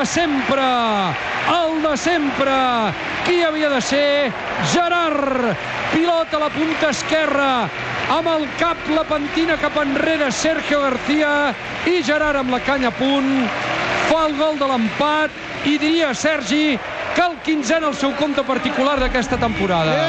de sempre, el de sempre, qui havia de ser? Gerard, pilota a la punta esquerra, amb el cap la pentina cap enrere Sergio García i Gerard amb la canya a punt fa el gol de l'empat i diria Sergi que el 15 en el seu compte particular d'aquesta temporada.